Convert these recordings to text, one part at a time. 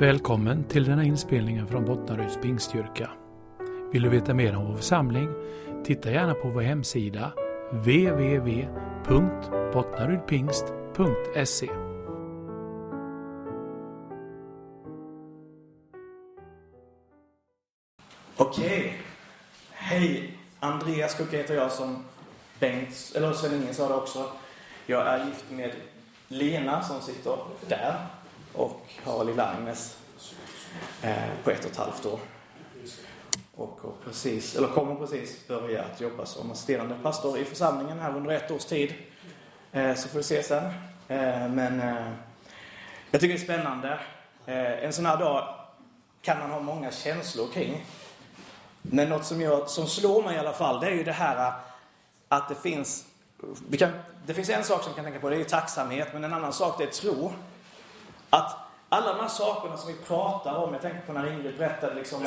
Välkommen till denna inspelningen från Bottnaryds pingstkyrka. Vill du veta mer om vår församling? Titta gärna på vår hemsida www.bottnarydpingst.se Okej. Hej! Andreas Kucke heter jag som Bengt, eller Sven-Inge sa det också. Jag är gift med Lena som sitter där och Harald lilla Agnes eh, på ett och ett halvt år. Och precis, eller kommer precis börja att jobba som assisterande pastor i församlingen här under ett års tid. Eh, så får vi se sen. Eh, men eh, jag tycker det är spännande. Eh, en sån här dag kan man ha många känslor kring. Men något som, jag, som slår mig i alla fall, det är ju det här att det finns... Kan, det finns en sak som vi kan tänka på, det är ju tacksamhet. Men en annan sak, det är tro. Att alla de här sakerna som vi pratar om, jag tänker på när Ingrid berättade liksom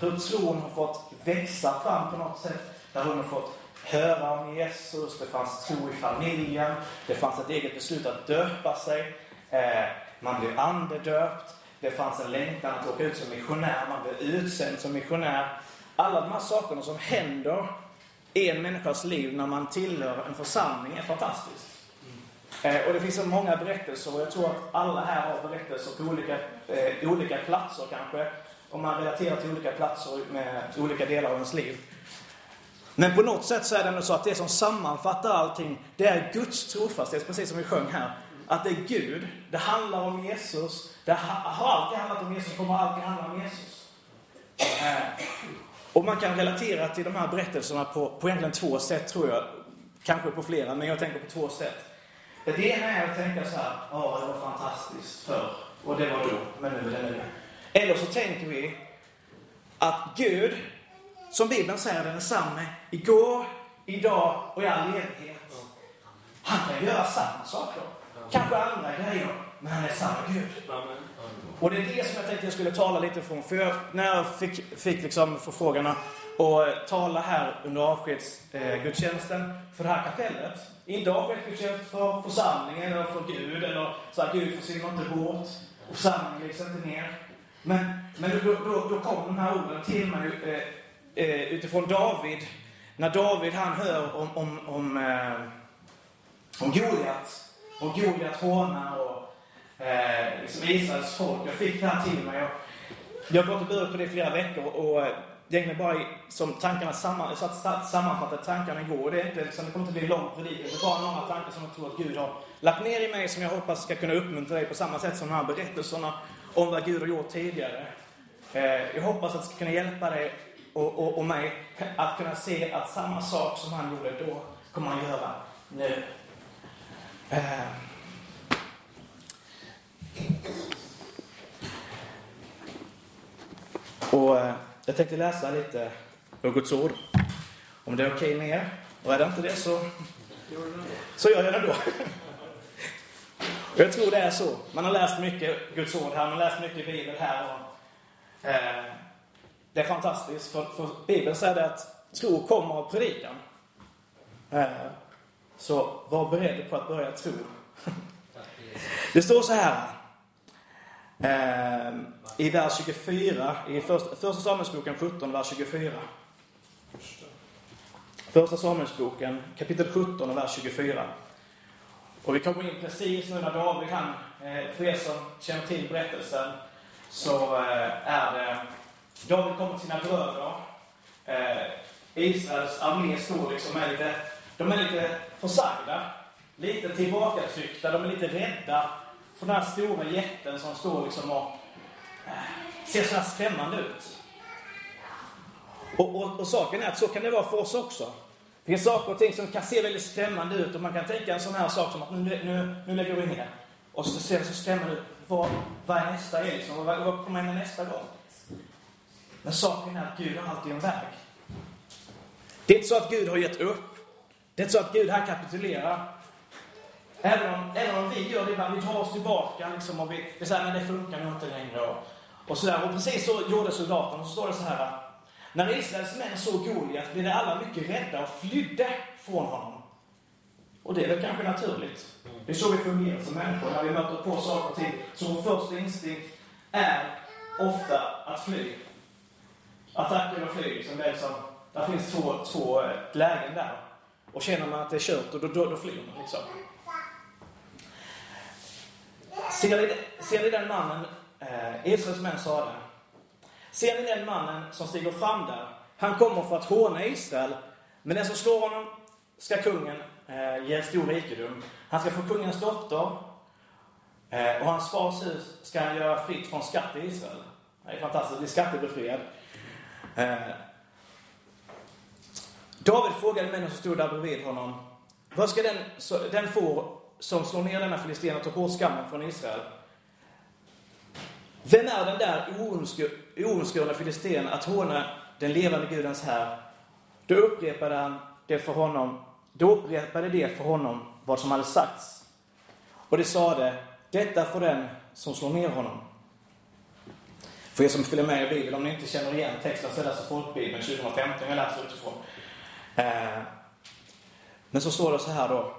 hur tron har fått växa fram på något sätt. Där hon har fått höra om Jesus, det fanns tro i familjen, det fanns ett eget beslut att döpa sig. Eh, man blev andedöpt. Det fanns en längtan att åka ut som missionär, man blev utsänd som missionär. Alla de här sakerna som händer i en människas liv när man tillhör en församling är fantastiskt. Eh, och det finns så många berättelser och jag tror att alla här har berättelser på olika, eh, olika platser kanske. Om man relaterar till olika platser med olika delar av ens liv. Men på något sätt så är det ändå så att det som sammanfattar allting, det är Guds trofasthet, precis som vi sjöng här. Att det är Gud, det handlar om Jesus, det har alltid handlat om Jesus, kommer alltid handla om Jesus. Eh, och man kan relatera till de här berättelserna på, på egentligen två sätt tror jag. Kanske på flera, men jag tänker på två sätt. Det ena är att tänka så här, ja det var fantastiskt förr, och det var då, men nu är det nu. Eller så tänker vi att Gud, som Bibeln säger, den är samma igår, idag och i all evighet. Han kan göra samma saker. Kanske andra grejer, men han är samma Gud. Och det är det som jag tänkte jag skulle tala lite från. För jag, när jag fick, fick liksom förfrågan att eh, tala här under avskedsgudstjänsten eh, för det här kapellet. Inte avskedsgudstjänst för församlingen eller för Gud eller så att Gud försvinner inte bort. Och församlingen läggs inte ner. Men, men då, då, då kom de här orden till mig eh, eh, utifrån David. När David han hör om, om, om, eh, om Goliat. Och Goliat hånar och eh, liksom Israels folk. Jag fick det här till mig. Och jag har gått och burit på det i flera veckor och eh, det är bara som tankarna samman, jag satt, sammanfattade tankarna igår. Det, är inte, liksom, det kommer inte bli lång predikan. Det är bara några tankar som jag tror att Gud har lagt ner i mig som jag hoppas ska kunna uppmuntra dig på samma sätt som de här berättelserna om vad Gud har gjort tidigare. Eh, jag hoppas att det ska kunna hjälpa dig och, och, och mig att kunna se att samma sak som han gjorde då kommer han göra nu. Eh, och eh, jag tänkte läsa lite ur Guds ord. Om det är okej med er. Och är det inte det så, så gör jag det då. Och jag tror det är så. Man har läst mycket Guds ord här, man har läst mycket Bibel Bibeln här. Och, eh, det är fantastiskt, för, för Bibeln säger det att tro kommer av predikan. Eh, så var beredd på att börja tro. Det står så här. Eh, I vers 24, i första, första Samuelsboken 17, vers 24. Första Samuelsboken, kapitel 17 och vers 24. Och vi kommer in precis nu när David, han, eh, för er som känner till berättelsen, så eh, är det David kommer till sina bröder. Eh, Israels armé står liksom är lite, de är lite försagda, lite tillbakatryckta, de är lite rädda för den här stora jätten som står liksom och ser så här skrämmande ut. Och, och, och, saken är att så kan det vara för oss också. Det finns saker och ting som kan se väldigt skrämmande ut och man kan tänka en sån här sak som att nu, nu, nu lägger vi ner. Och så ser det så skrämmande ut. Vad, vad är nästa liksom? Vad, vad kommer hända nästa gång? Men saken är att Gud har alltid en väg. Det är inte så att Gud har gett upp. Det är inte så att Gud här kapitulerar. Även om, även om vi gör det ibland, vi drar oss tillbaka liksom och vi, vi säger att det funkar nog inte längre. Och, och, sådär. och precis så gjorde soldaterna. Och så står det så här. När Israels män såg Goliat blev de alla mycket rädda och flydde från honom. Och det är väl kanske naturligt. Det är så vi fungerar som människor. När vi möter på saker och ting, så vår första instinkt är ofta att fly. Attack eller fly. Liksom det är liksom, där finns två, två eh, lägen där. Och känner man att det är kört, då, då, då flyr man. Liksom. Ser ni, ser ni den mannen, eh, Israels män sade, ser ni den mannen som stiger fram där? Han kommer för att håna Israel, men den som slår honom ska kungen eh, ge stor rikedom. Han ska få kungens dotter, eh, och hans fars hus ska han göra fritt från skatt i Israel. Det är fantastiskt, blir skattebefriad. Eh, David frågade männen som stod där bredvid honom, vad ska den, den få som slår ner denna filisten och tar bort skammen från Israel? Vem är den där oomskurna filisten att håna den levande Gudens här? Då upprepade han det för honom, då upprepade det för honom vad som hade sagts. Och det sade, detta får den som slår ner honom. För er som följer med i Bibeln, om ni inte känner igen texten så är det alltså Folkbibeln 2015 jag läser utifrån. Eh, men så står det så här då.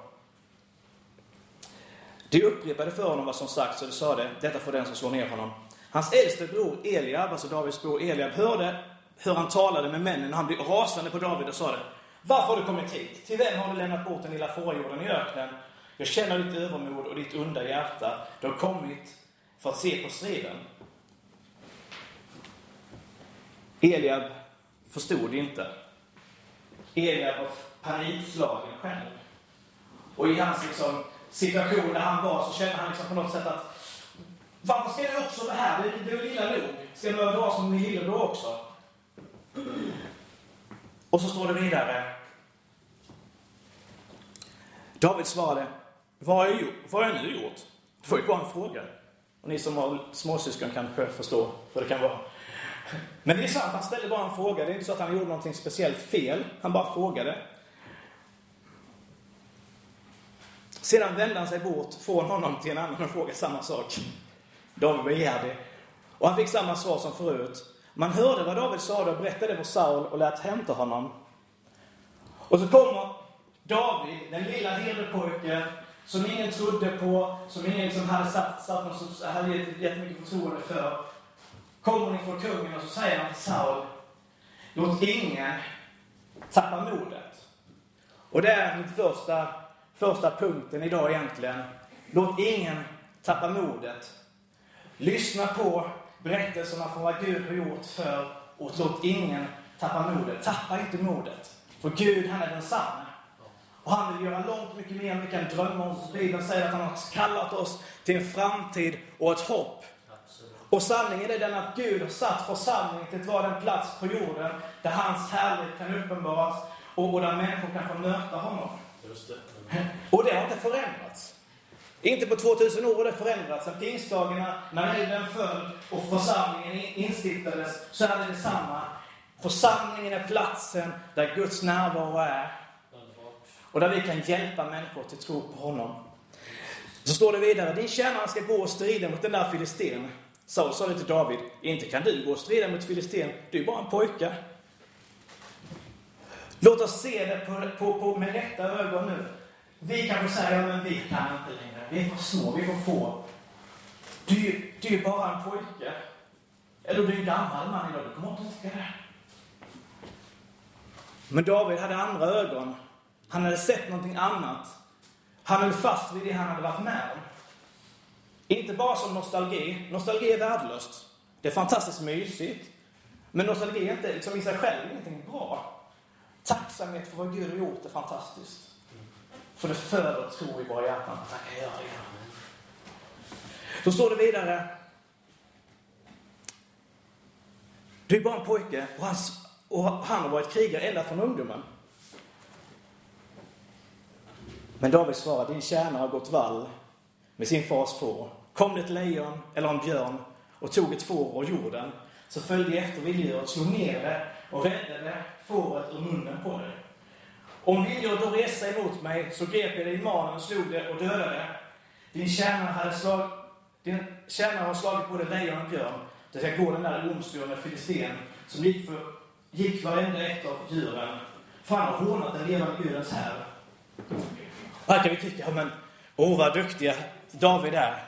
De upprepade för honom vad som sagts och de sade, detta får den som slår ner honom. Hans äldste bror Eliab, alltså Davids bror Eliab, hörde hur han talade med männen och han blev rasande på David och sade, varför har du kommit hit? Till vem har du lämnat bort den lilla fårjorden i öknen? Jag känner ditt övermod och ditt onda hjärta. Du har kommit för att se på striden. Eliab förstod inte. Eliab var panikslagen själv. Och i hans liksom, situation där han var så kände han liksom på något sätt att varför ska jag också det här? Det är väl illa nog. Ska jag behöva vara som min lillebror också? Och så står det vidare. David svarade, vad har jag, gjort? Vad har jag nu gjort? Det var ju bara en fråga. Och ni som har småsyskon kanske förstår vad det kan vara. Men det är sant, han ställde bara en fråga. Det är inte så att han gjorde någonting speciellt fel. Han bara frågade. Sedan vände han sig bort från honom till en annan och frågade samma sak. David begärde. Och han fick samma svar som förut. Man hörde vad David sade och berättade för Saul och lät hämta honom. Och så kommer David, den lilla herdepojken, som ingen trodde på, som ingen liksom hade satt, satt som hade gett jättemycket förtroende för. Kommer inför kungen och så säger han till Saul, låt ingen tappa modet. Och det är mitt första, första punkten idag egentligen. Låt ingen tappa modet. Lyssna på berättelserna från vad Gud har gjort för och låt ingen tappa modet. Tappa inte modet. För Gud, han är densamme. Och han vill göra långt mycket mer än vi kan drömma om. Bibeln säger att han har kallat oss till en framtid och ett hopp. Och sanningen är den att Gud har satt församlingen till att vara den plats på jorden där hans härlighet kan uppenbaras och, där människor kan få möta honom. Det. Och det har inte förändrats. Inte på 2000 år har det förändrats. Sen pingstdagarna, när elden föll och församlingen instiftades, så är det detsamma. Församlingen är platsen där Guds närvaro är. Och där vi kan hjälpa människor till tro på honom. Så står det vidare, din tjänare ska gå och strida mot den där filisten. Saul sa det till David, inte kan du gå och strida mot filisten, du är bara en pojke. Låt oss se det på, på, på, med rätta ögon nu. Vi kanske säger, ja, men vi kan inte längre. Vi är för små, vi är för få. Du, du är bara en pojke. Eller du är en gammal man idag, du kommer inte tycka det. Men David hade andra ögon. Han hade sett någonting annat. Han höll fast vid det han hade varit med om. Inte bara som nostalgi. Nostalgi är värdelöst. Det är fantastiskt mysigt. Men nostalgi är inte liksom i sig själv ingenting bra. Tacksamhet för vad Gud har gjort är fantastiskt. För det föder tro i våra hjärtan. Han kan göra det. Då står det vidare. Du är bara en pojke och han, och han har varit krigare ända från ungdomen. Men David svarar, din tjänare har gått vall med sin fars får. Kom det ett lejon eller en björn och tog ett får ur jorden, så följde jag efter vilddjuret, slog ner det och räddade fåret ur munnen på det. Om vilddjuret då reste emot mig, så grep jag det i manen och slog det och dödade. Din tjänare hade slag, din tjänare har slagit både lejon och björn. Det ska gå den där omskurna filisten som gick för, gick varenda ett av djuren. För han har hånat den levande Gudens här. Här kan vi tycka, men åh vad duktiga David är.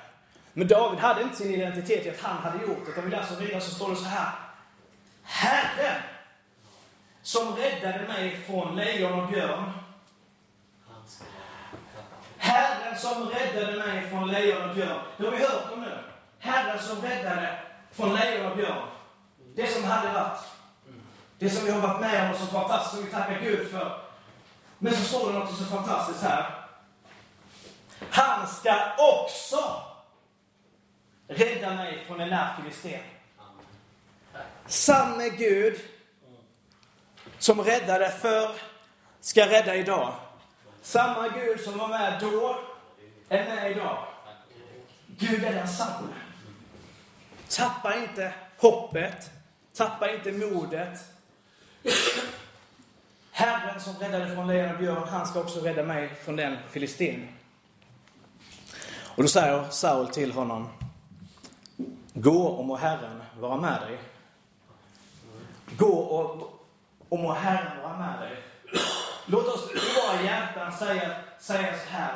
Men David hade inte sin identitet i att han hade gjort det. utan vi läser vidare så står det så här. Herren som räddade mig från lejon och björn. Herren som räddade mig från lejon och björn. Det har vi hört om nu. Herren som räddade från lejon och björn. Det som hade varit. Det som vi har varit med om och som fantastiskt, som vi tackar Gud för. Men så står det något så fantastiskt här. Han ska också rädda mig från en när filisten. Samme Gud som räddade förr ska rädda idag. Samma Gud som var med då är med idag. Gud är densamme. Tappa inte hoppet. Tappa inte modet. Herren som räddade från lejon och björn, han ska också rädda mig från den filistin. Och då säger Saul till honom, gå och må Herren vara med dig. Gå och, och må Herren vara med dig. Låt oss i våra hjärtan säga, säga så här.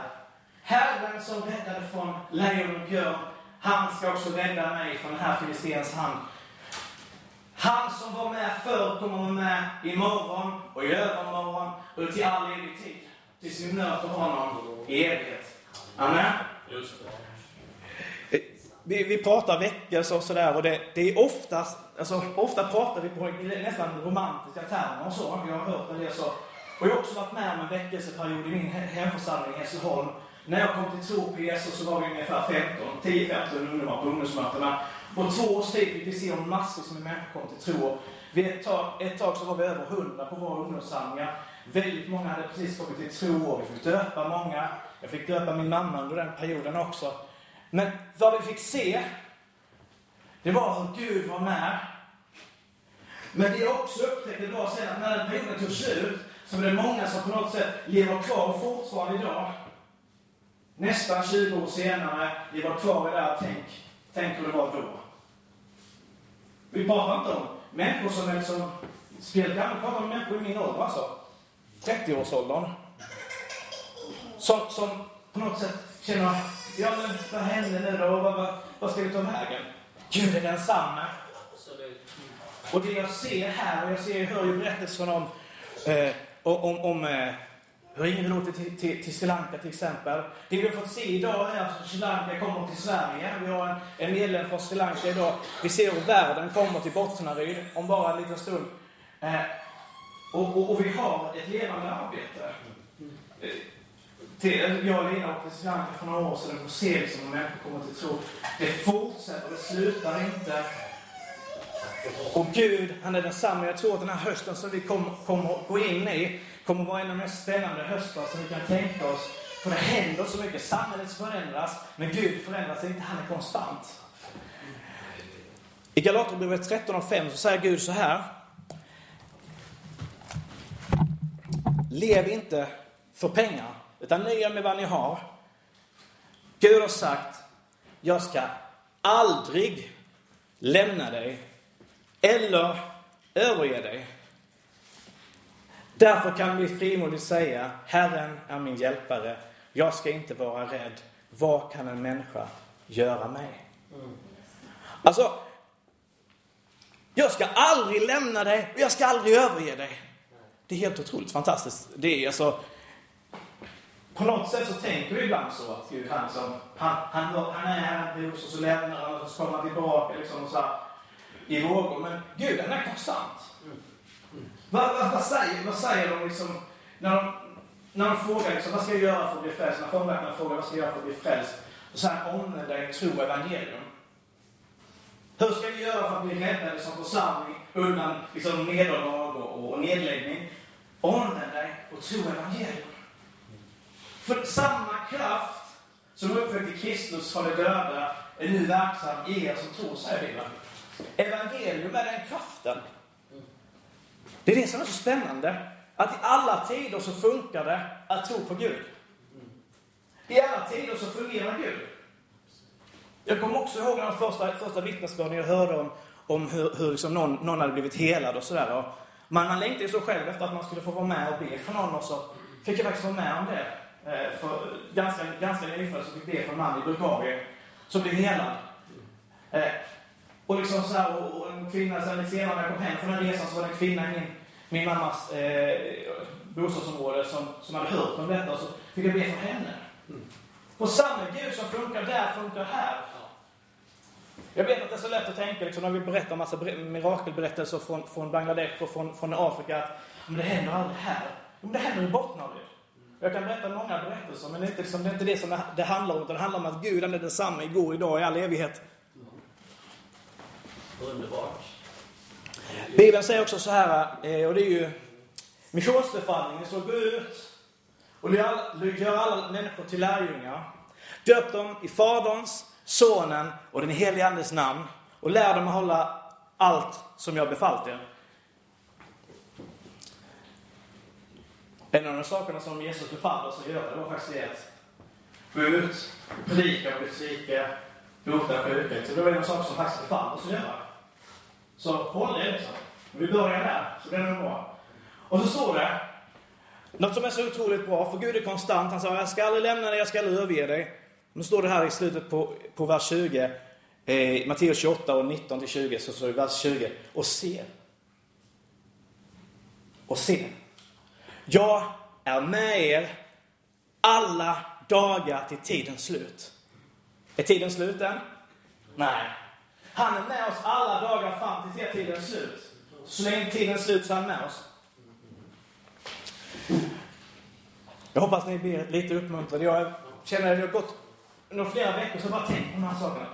Herren som räddade från lejon och björn, han ska också rädda mig från den här filistens hand. Han som var med förr kommer vara med imorgon och i övermorgon och till all evig tid. Tills vi möter honom i evighet. Amen. Just det. Vi, vi pratar väckelse och sådär och det, det är oftast, alltså ofta pratar vi på nästan romantiska termer och så. Jag har hört en del så. Och jag har också varit med om en väckelseperiod i min hemförsamling i Hässleholm. När jag kom till tro på Jesus så var vi ungefär 15, 10-15 ungdomar på ungdomsmötena. På två års tid fick vi se om massor med människor kom till tro. Vid ett, tag, ett tag så var vi över 100 på våra ungdomssamlingar. Väldigt många hade precis kommit till tro och vi fick döpa många. Jag fick döpa min mamma under den perioden också. Men vad vi fick se, det var hur Gud var med. Men det jag också upptäckte var sen att när den perioden tog slut så var det många som på något sätt lever kvar fortfarande idag. Nästan 20 år senare, lever kvar i det här, tänk, tänk hur det var då. Vi pratar inte om människor som är som spelgamla, vi pratar om människor i min ålder alltså. 30-årsåldern. Som, som på något sätt känner, ja men vad händer nu då? Vad, vad, vad ska vi ta vägen? Gud är densamme. Och det jag ser här, och jag ser, jag hör ju berättelsen om, eh, om, om eh, hur ingen åkte till, till, till Sri Lanka till exempel. Det vi har fått se idag är att Sri Lanka kommer till Sverige. Vi har en, en medlem från Sri Lanka idag. Vi ser hur världen kommer till Bottnaryd om bara en liten stund. Eh, och, och, och, vi har ett levande arbete. Till, jag och Lina åkte till Sri för några år sedan och ser som hur människor kommer till tro. Det fortsätter, det slutar inte. Och Gud, han är densamme. Jag tror att den här hösten som vi kommer kom gå in i, kommer vara en av de mest spännande höstar som vi kan tänka oss. För det händer så mycket. Samhället förändras, men Gud förändras inte. Han är konstant. I Galaterbrevet 13 och 5 så säger Gud så här. Lev inte för pengar, utan nöja med vad ni har. Gud har sagt, jag ska aldrig lämna dig eller överge dig. Därför kan vi frimodigt säga, Herren är min hjälpare, jag ska inte vara rädd. Vad kan en människa göra mig? Mm. Alltså, jag ska aldrig lämna dig och jag ska aldrig överge dig. Det är helt otroligt fantastiskt. Det är alltså, på något sätt så tänker vi ibland så att Gud, han, liksom, han, han, han är här hos oss och lämnar han och så kommer han tillbaka liksom och så här, i vågor. Men Gud, han är konstant. Mm. Vad, vad, vad, säger, vad säger de liksom, när de, när de frågar liksom, vad ska jag göra för att bli frälst? När fångvaktarna frågar vad ska jag göra för att bli frälst? Då säger han, omvända dig, tro evangelium. Hur ska vi göra för att bli räddade som församling undan liksom, nederlag och, och nedläggning? Omvänd dig och tro evangelium. För samma kraft som uppväckte Kristus från de döda är nu verksam i er som tror, säger Bibeln. Evangelium är den kraften. Det är det som är så spännande. Att i alla tider så funkar det att tro på Gud. I alla tider så fungerar Gud. Jag kommer också ihåg de första, första vittnesbörden jag hörde om, om hur, hur liksom någon, någon hade blivit helad och sådär. Man, man längtade ju så själv efter att man skulle få vara med och be för någon och så fick jag faktiskt vara med om det. Eh, för ganska, ganska nyligen så fick be för en man i Bulgarien som blev helad. Eh, och liksom så här, och, och en kvinna, sen senare när jag kom hem från den resan så var det en kvinna i min, min mammas eh, bostadsområde som, som hade hört om detta. Så fick jag be för henne. Och samma Gud som funkar där, funkar här. Jag vet att det är så lätt att tänka liksom, när vi berättar massa mirakelberättelser från, från Bangladesh och från, från Afrika att men det händer aldrig här. Men det händer i Bottnaryd. Jag kan berätta många berättelser, men det är inte, liksom, det, är inte det som det handlar om. Utan det handlar om att Gud är densamma igår, idag, i all evighet. Underbart. Bibeln säger också så här, eh, och det är ju missionsbefallningen, så gå ut och gör alla människor till lärjungar. Döp dem i Faderns, Sonen och den helige Andes namn och lär dem att hålla allt som jag befallt er. En av de sakerna som Jesus befallde oss att göra var faktiskt det att gå ut, predika och besvika, bota sjuka. Så det var en av de saker som faktiskt befallde oss att göra. Så håll det liksom. Vi börjar där, så blir det bra. Och så står det, något som är så otroligt bra, för Gud är konstant. Han sa, jag ska aldrig lämna dig, jag ska aldrig överge dig. Nu står det här i slutet på, på vers 20, eh, Matteus 28 och 19 till 20, så står det i vers 20, och se. Och se. Jag är med er alla dagar till tidens slut. Är tiden slut än? Nej. Han är med oss alla dagar fram till tidens slut. Så länge tiden är slut så är han med oss. Jag hoppas ni blir lite uppmuntrade. Jag känner att det har gått några flera veckor så jag bara tänkt på de här sakerna.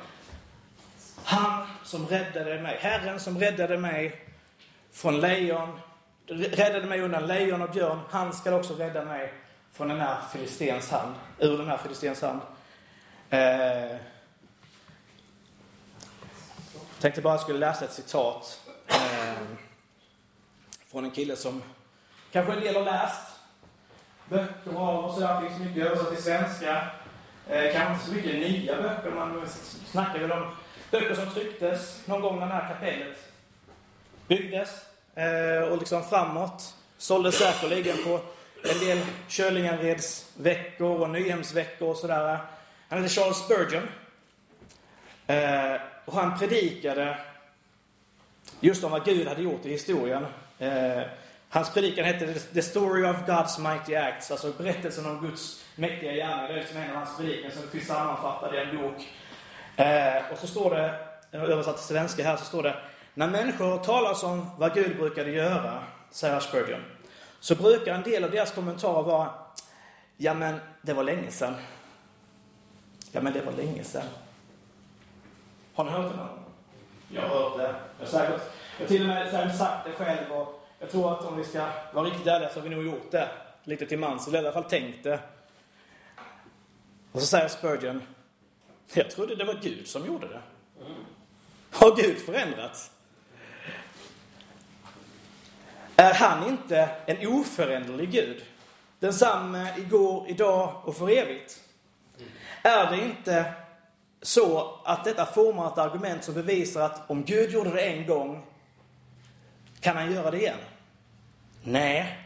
Han som räddade mig, Herren som räddade mig från lejon, räddade mig undan lejon och björn, han ska också rädda mig från den här filistens hand, ur den här filistens hand. Eh, tänkte bara att jag skulle läsa ett citat eh, från en kille som kanske en del har läst böcker av och sådär. finns mycket översatt till svenska. Eh, kanske inte så mycket nya böcker. Man snackar väl om böcker som trycktes någon gång när det här kapellet byggdes. Eh, och liksom framåt. Såldes säkerligen på en del Köllingareds-veckor och Nyhemsveckor och sådär. Han hette Charles Spurgeon. Eh, och han predikade just om vad Gud hade gjort i historien. Eh, Hans predikan hette The Story of God's Mighty Acts, alltså berättelsen om Guds mäktiga gärningar. Det är liksom en av hans predikningar som finns sammanfattad i en bok. Eh, och så står det, översatt till svenska här, så står det när människor talar om vad Gud brukade göra, säger Spurgeon, så brukar en del av deras kommentarer vara Ja men, det var länge sedan. Ja men, det var länge sedan. Har ni hört det någon Jag har hört det. Jag har säkert, jag till och med sagt det själv och jag tror att om vi ska vara riktigt ärliga så har vi nog gjort det lite till mans, eller i alla fall tänkt det. Och så säger Spurgeon, jag trodde det var Gud som gjorde det. Har Gud förändrats? Är han inte en oföränderlig Gud? Densamme igår, idag och för evigt? Är det inte så att detta formar ett argument som bevisar att om Gud gjorde det en gång kan han göra det igen? Nej,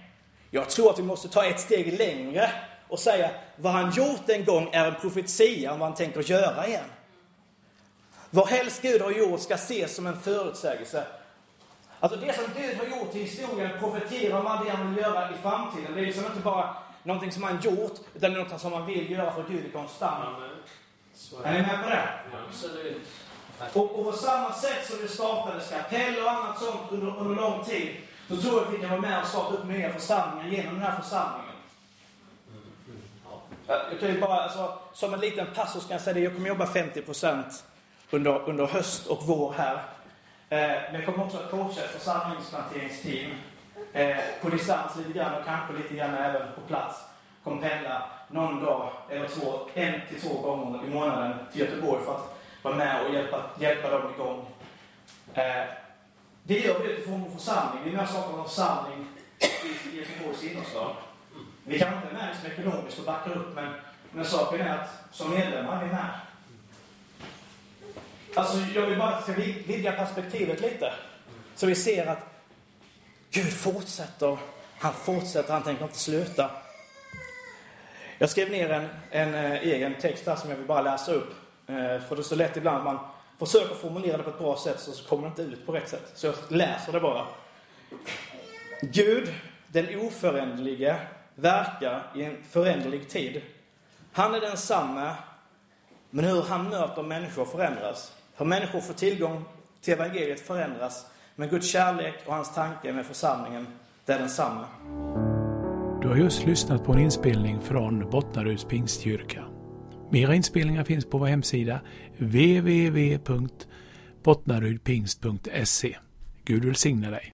jag tror att vi måste ta ett steg längre och säga vad han gjort en gång är en profetia om vad han tänker göra igen. Vad helst Gud har gjort ska ses som en förutsägelse. Alltså det som Gud har gjort i historien profeterar om vad det han vill göra i framtiden. Det är liksom inte bara någonting som han gjort, utan något som han vill göra för Gud är konstant. Är ni med på det? Absolut. Och, och på samma sätt som det startades kapell och annat sånt under, under lång tid, så tror jag att vi kan vara med och starta upp nya församlingar genom den här församlingen. Jag kan ju bara, alltså, som en liten passus kan jag säga det, jag kommer jobba 50% under, under höst och vår här. Eh, men jag kommer också att coacha ett församlingsplanteringsteam eh, på distans lite grann och kanske lite grann även på plats. Kommer pendla någon dag eller två, en till två gånger i månaden till Göteborg för att vara med och hjälpa, hjälpa dem igång. Eh, det gör vi utifrån vår församling. Vi är med och skapar en församling i Göteborgs innerstad. Vi kan inte med liksom ekonomiskt och backa upp, men, men saken är att som medlemmar är vi med. Alltså, jag vill bara att vi ska vidga perspektivet lite. Så vi ser att Gud fortsätter. Han fortsätter, han tänker inte sluta. Jag skrev ner en, en, eh, egen text här som jag vill bara läsa upp. Eh, för det är så lätt ibland att man försöker formulera det på ett bra sätt så kommer det inte ut på rätt sätt. Så jag läser det bara. Gud, den oföränderlige, verkar i en föränderlig tid. Han är densamme, men hur han möter människor förändras. Hur människor får tillgång till evangeliet förändras. Men Guds kärlek och hans tanke med församlingen, det är densamma. Du har just lyssnat på en inspelning från Bottnaryds pingstkyrka. Mera inspelningar finns på vår hemsida www.bottnarydpingst.se. Gud välsigne dig.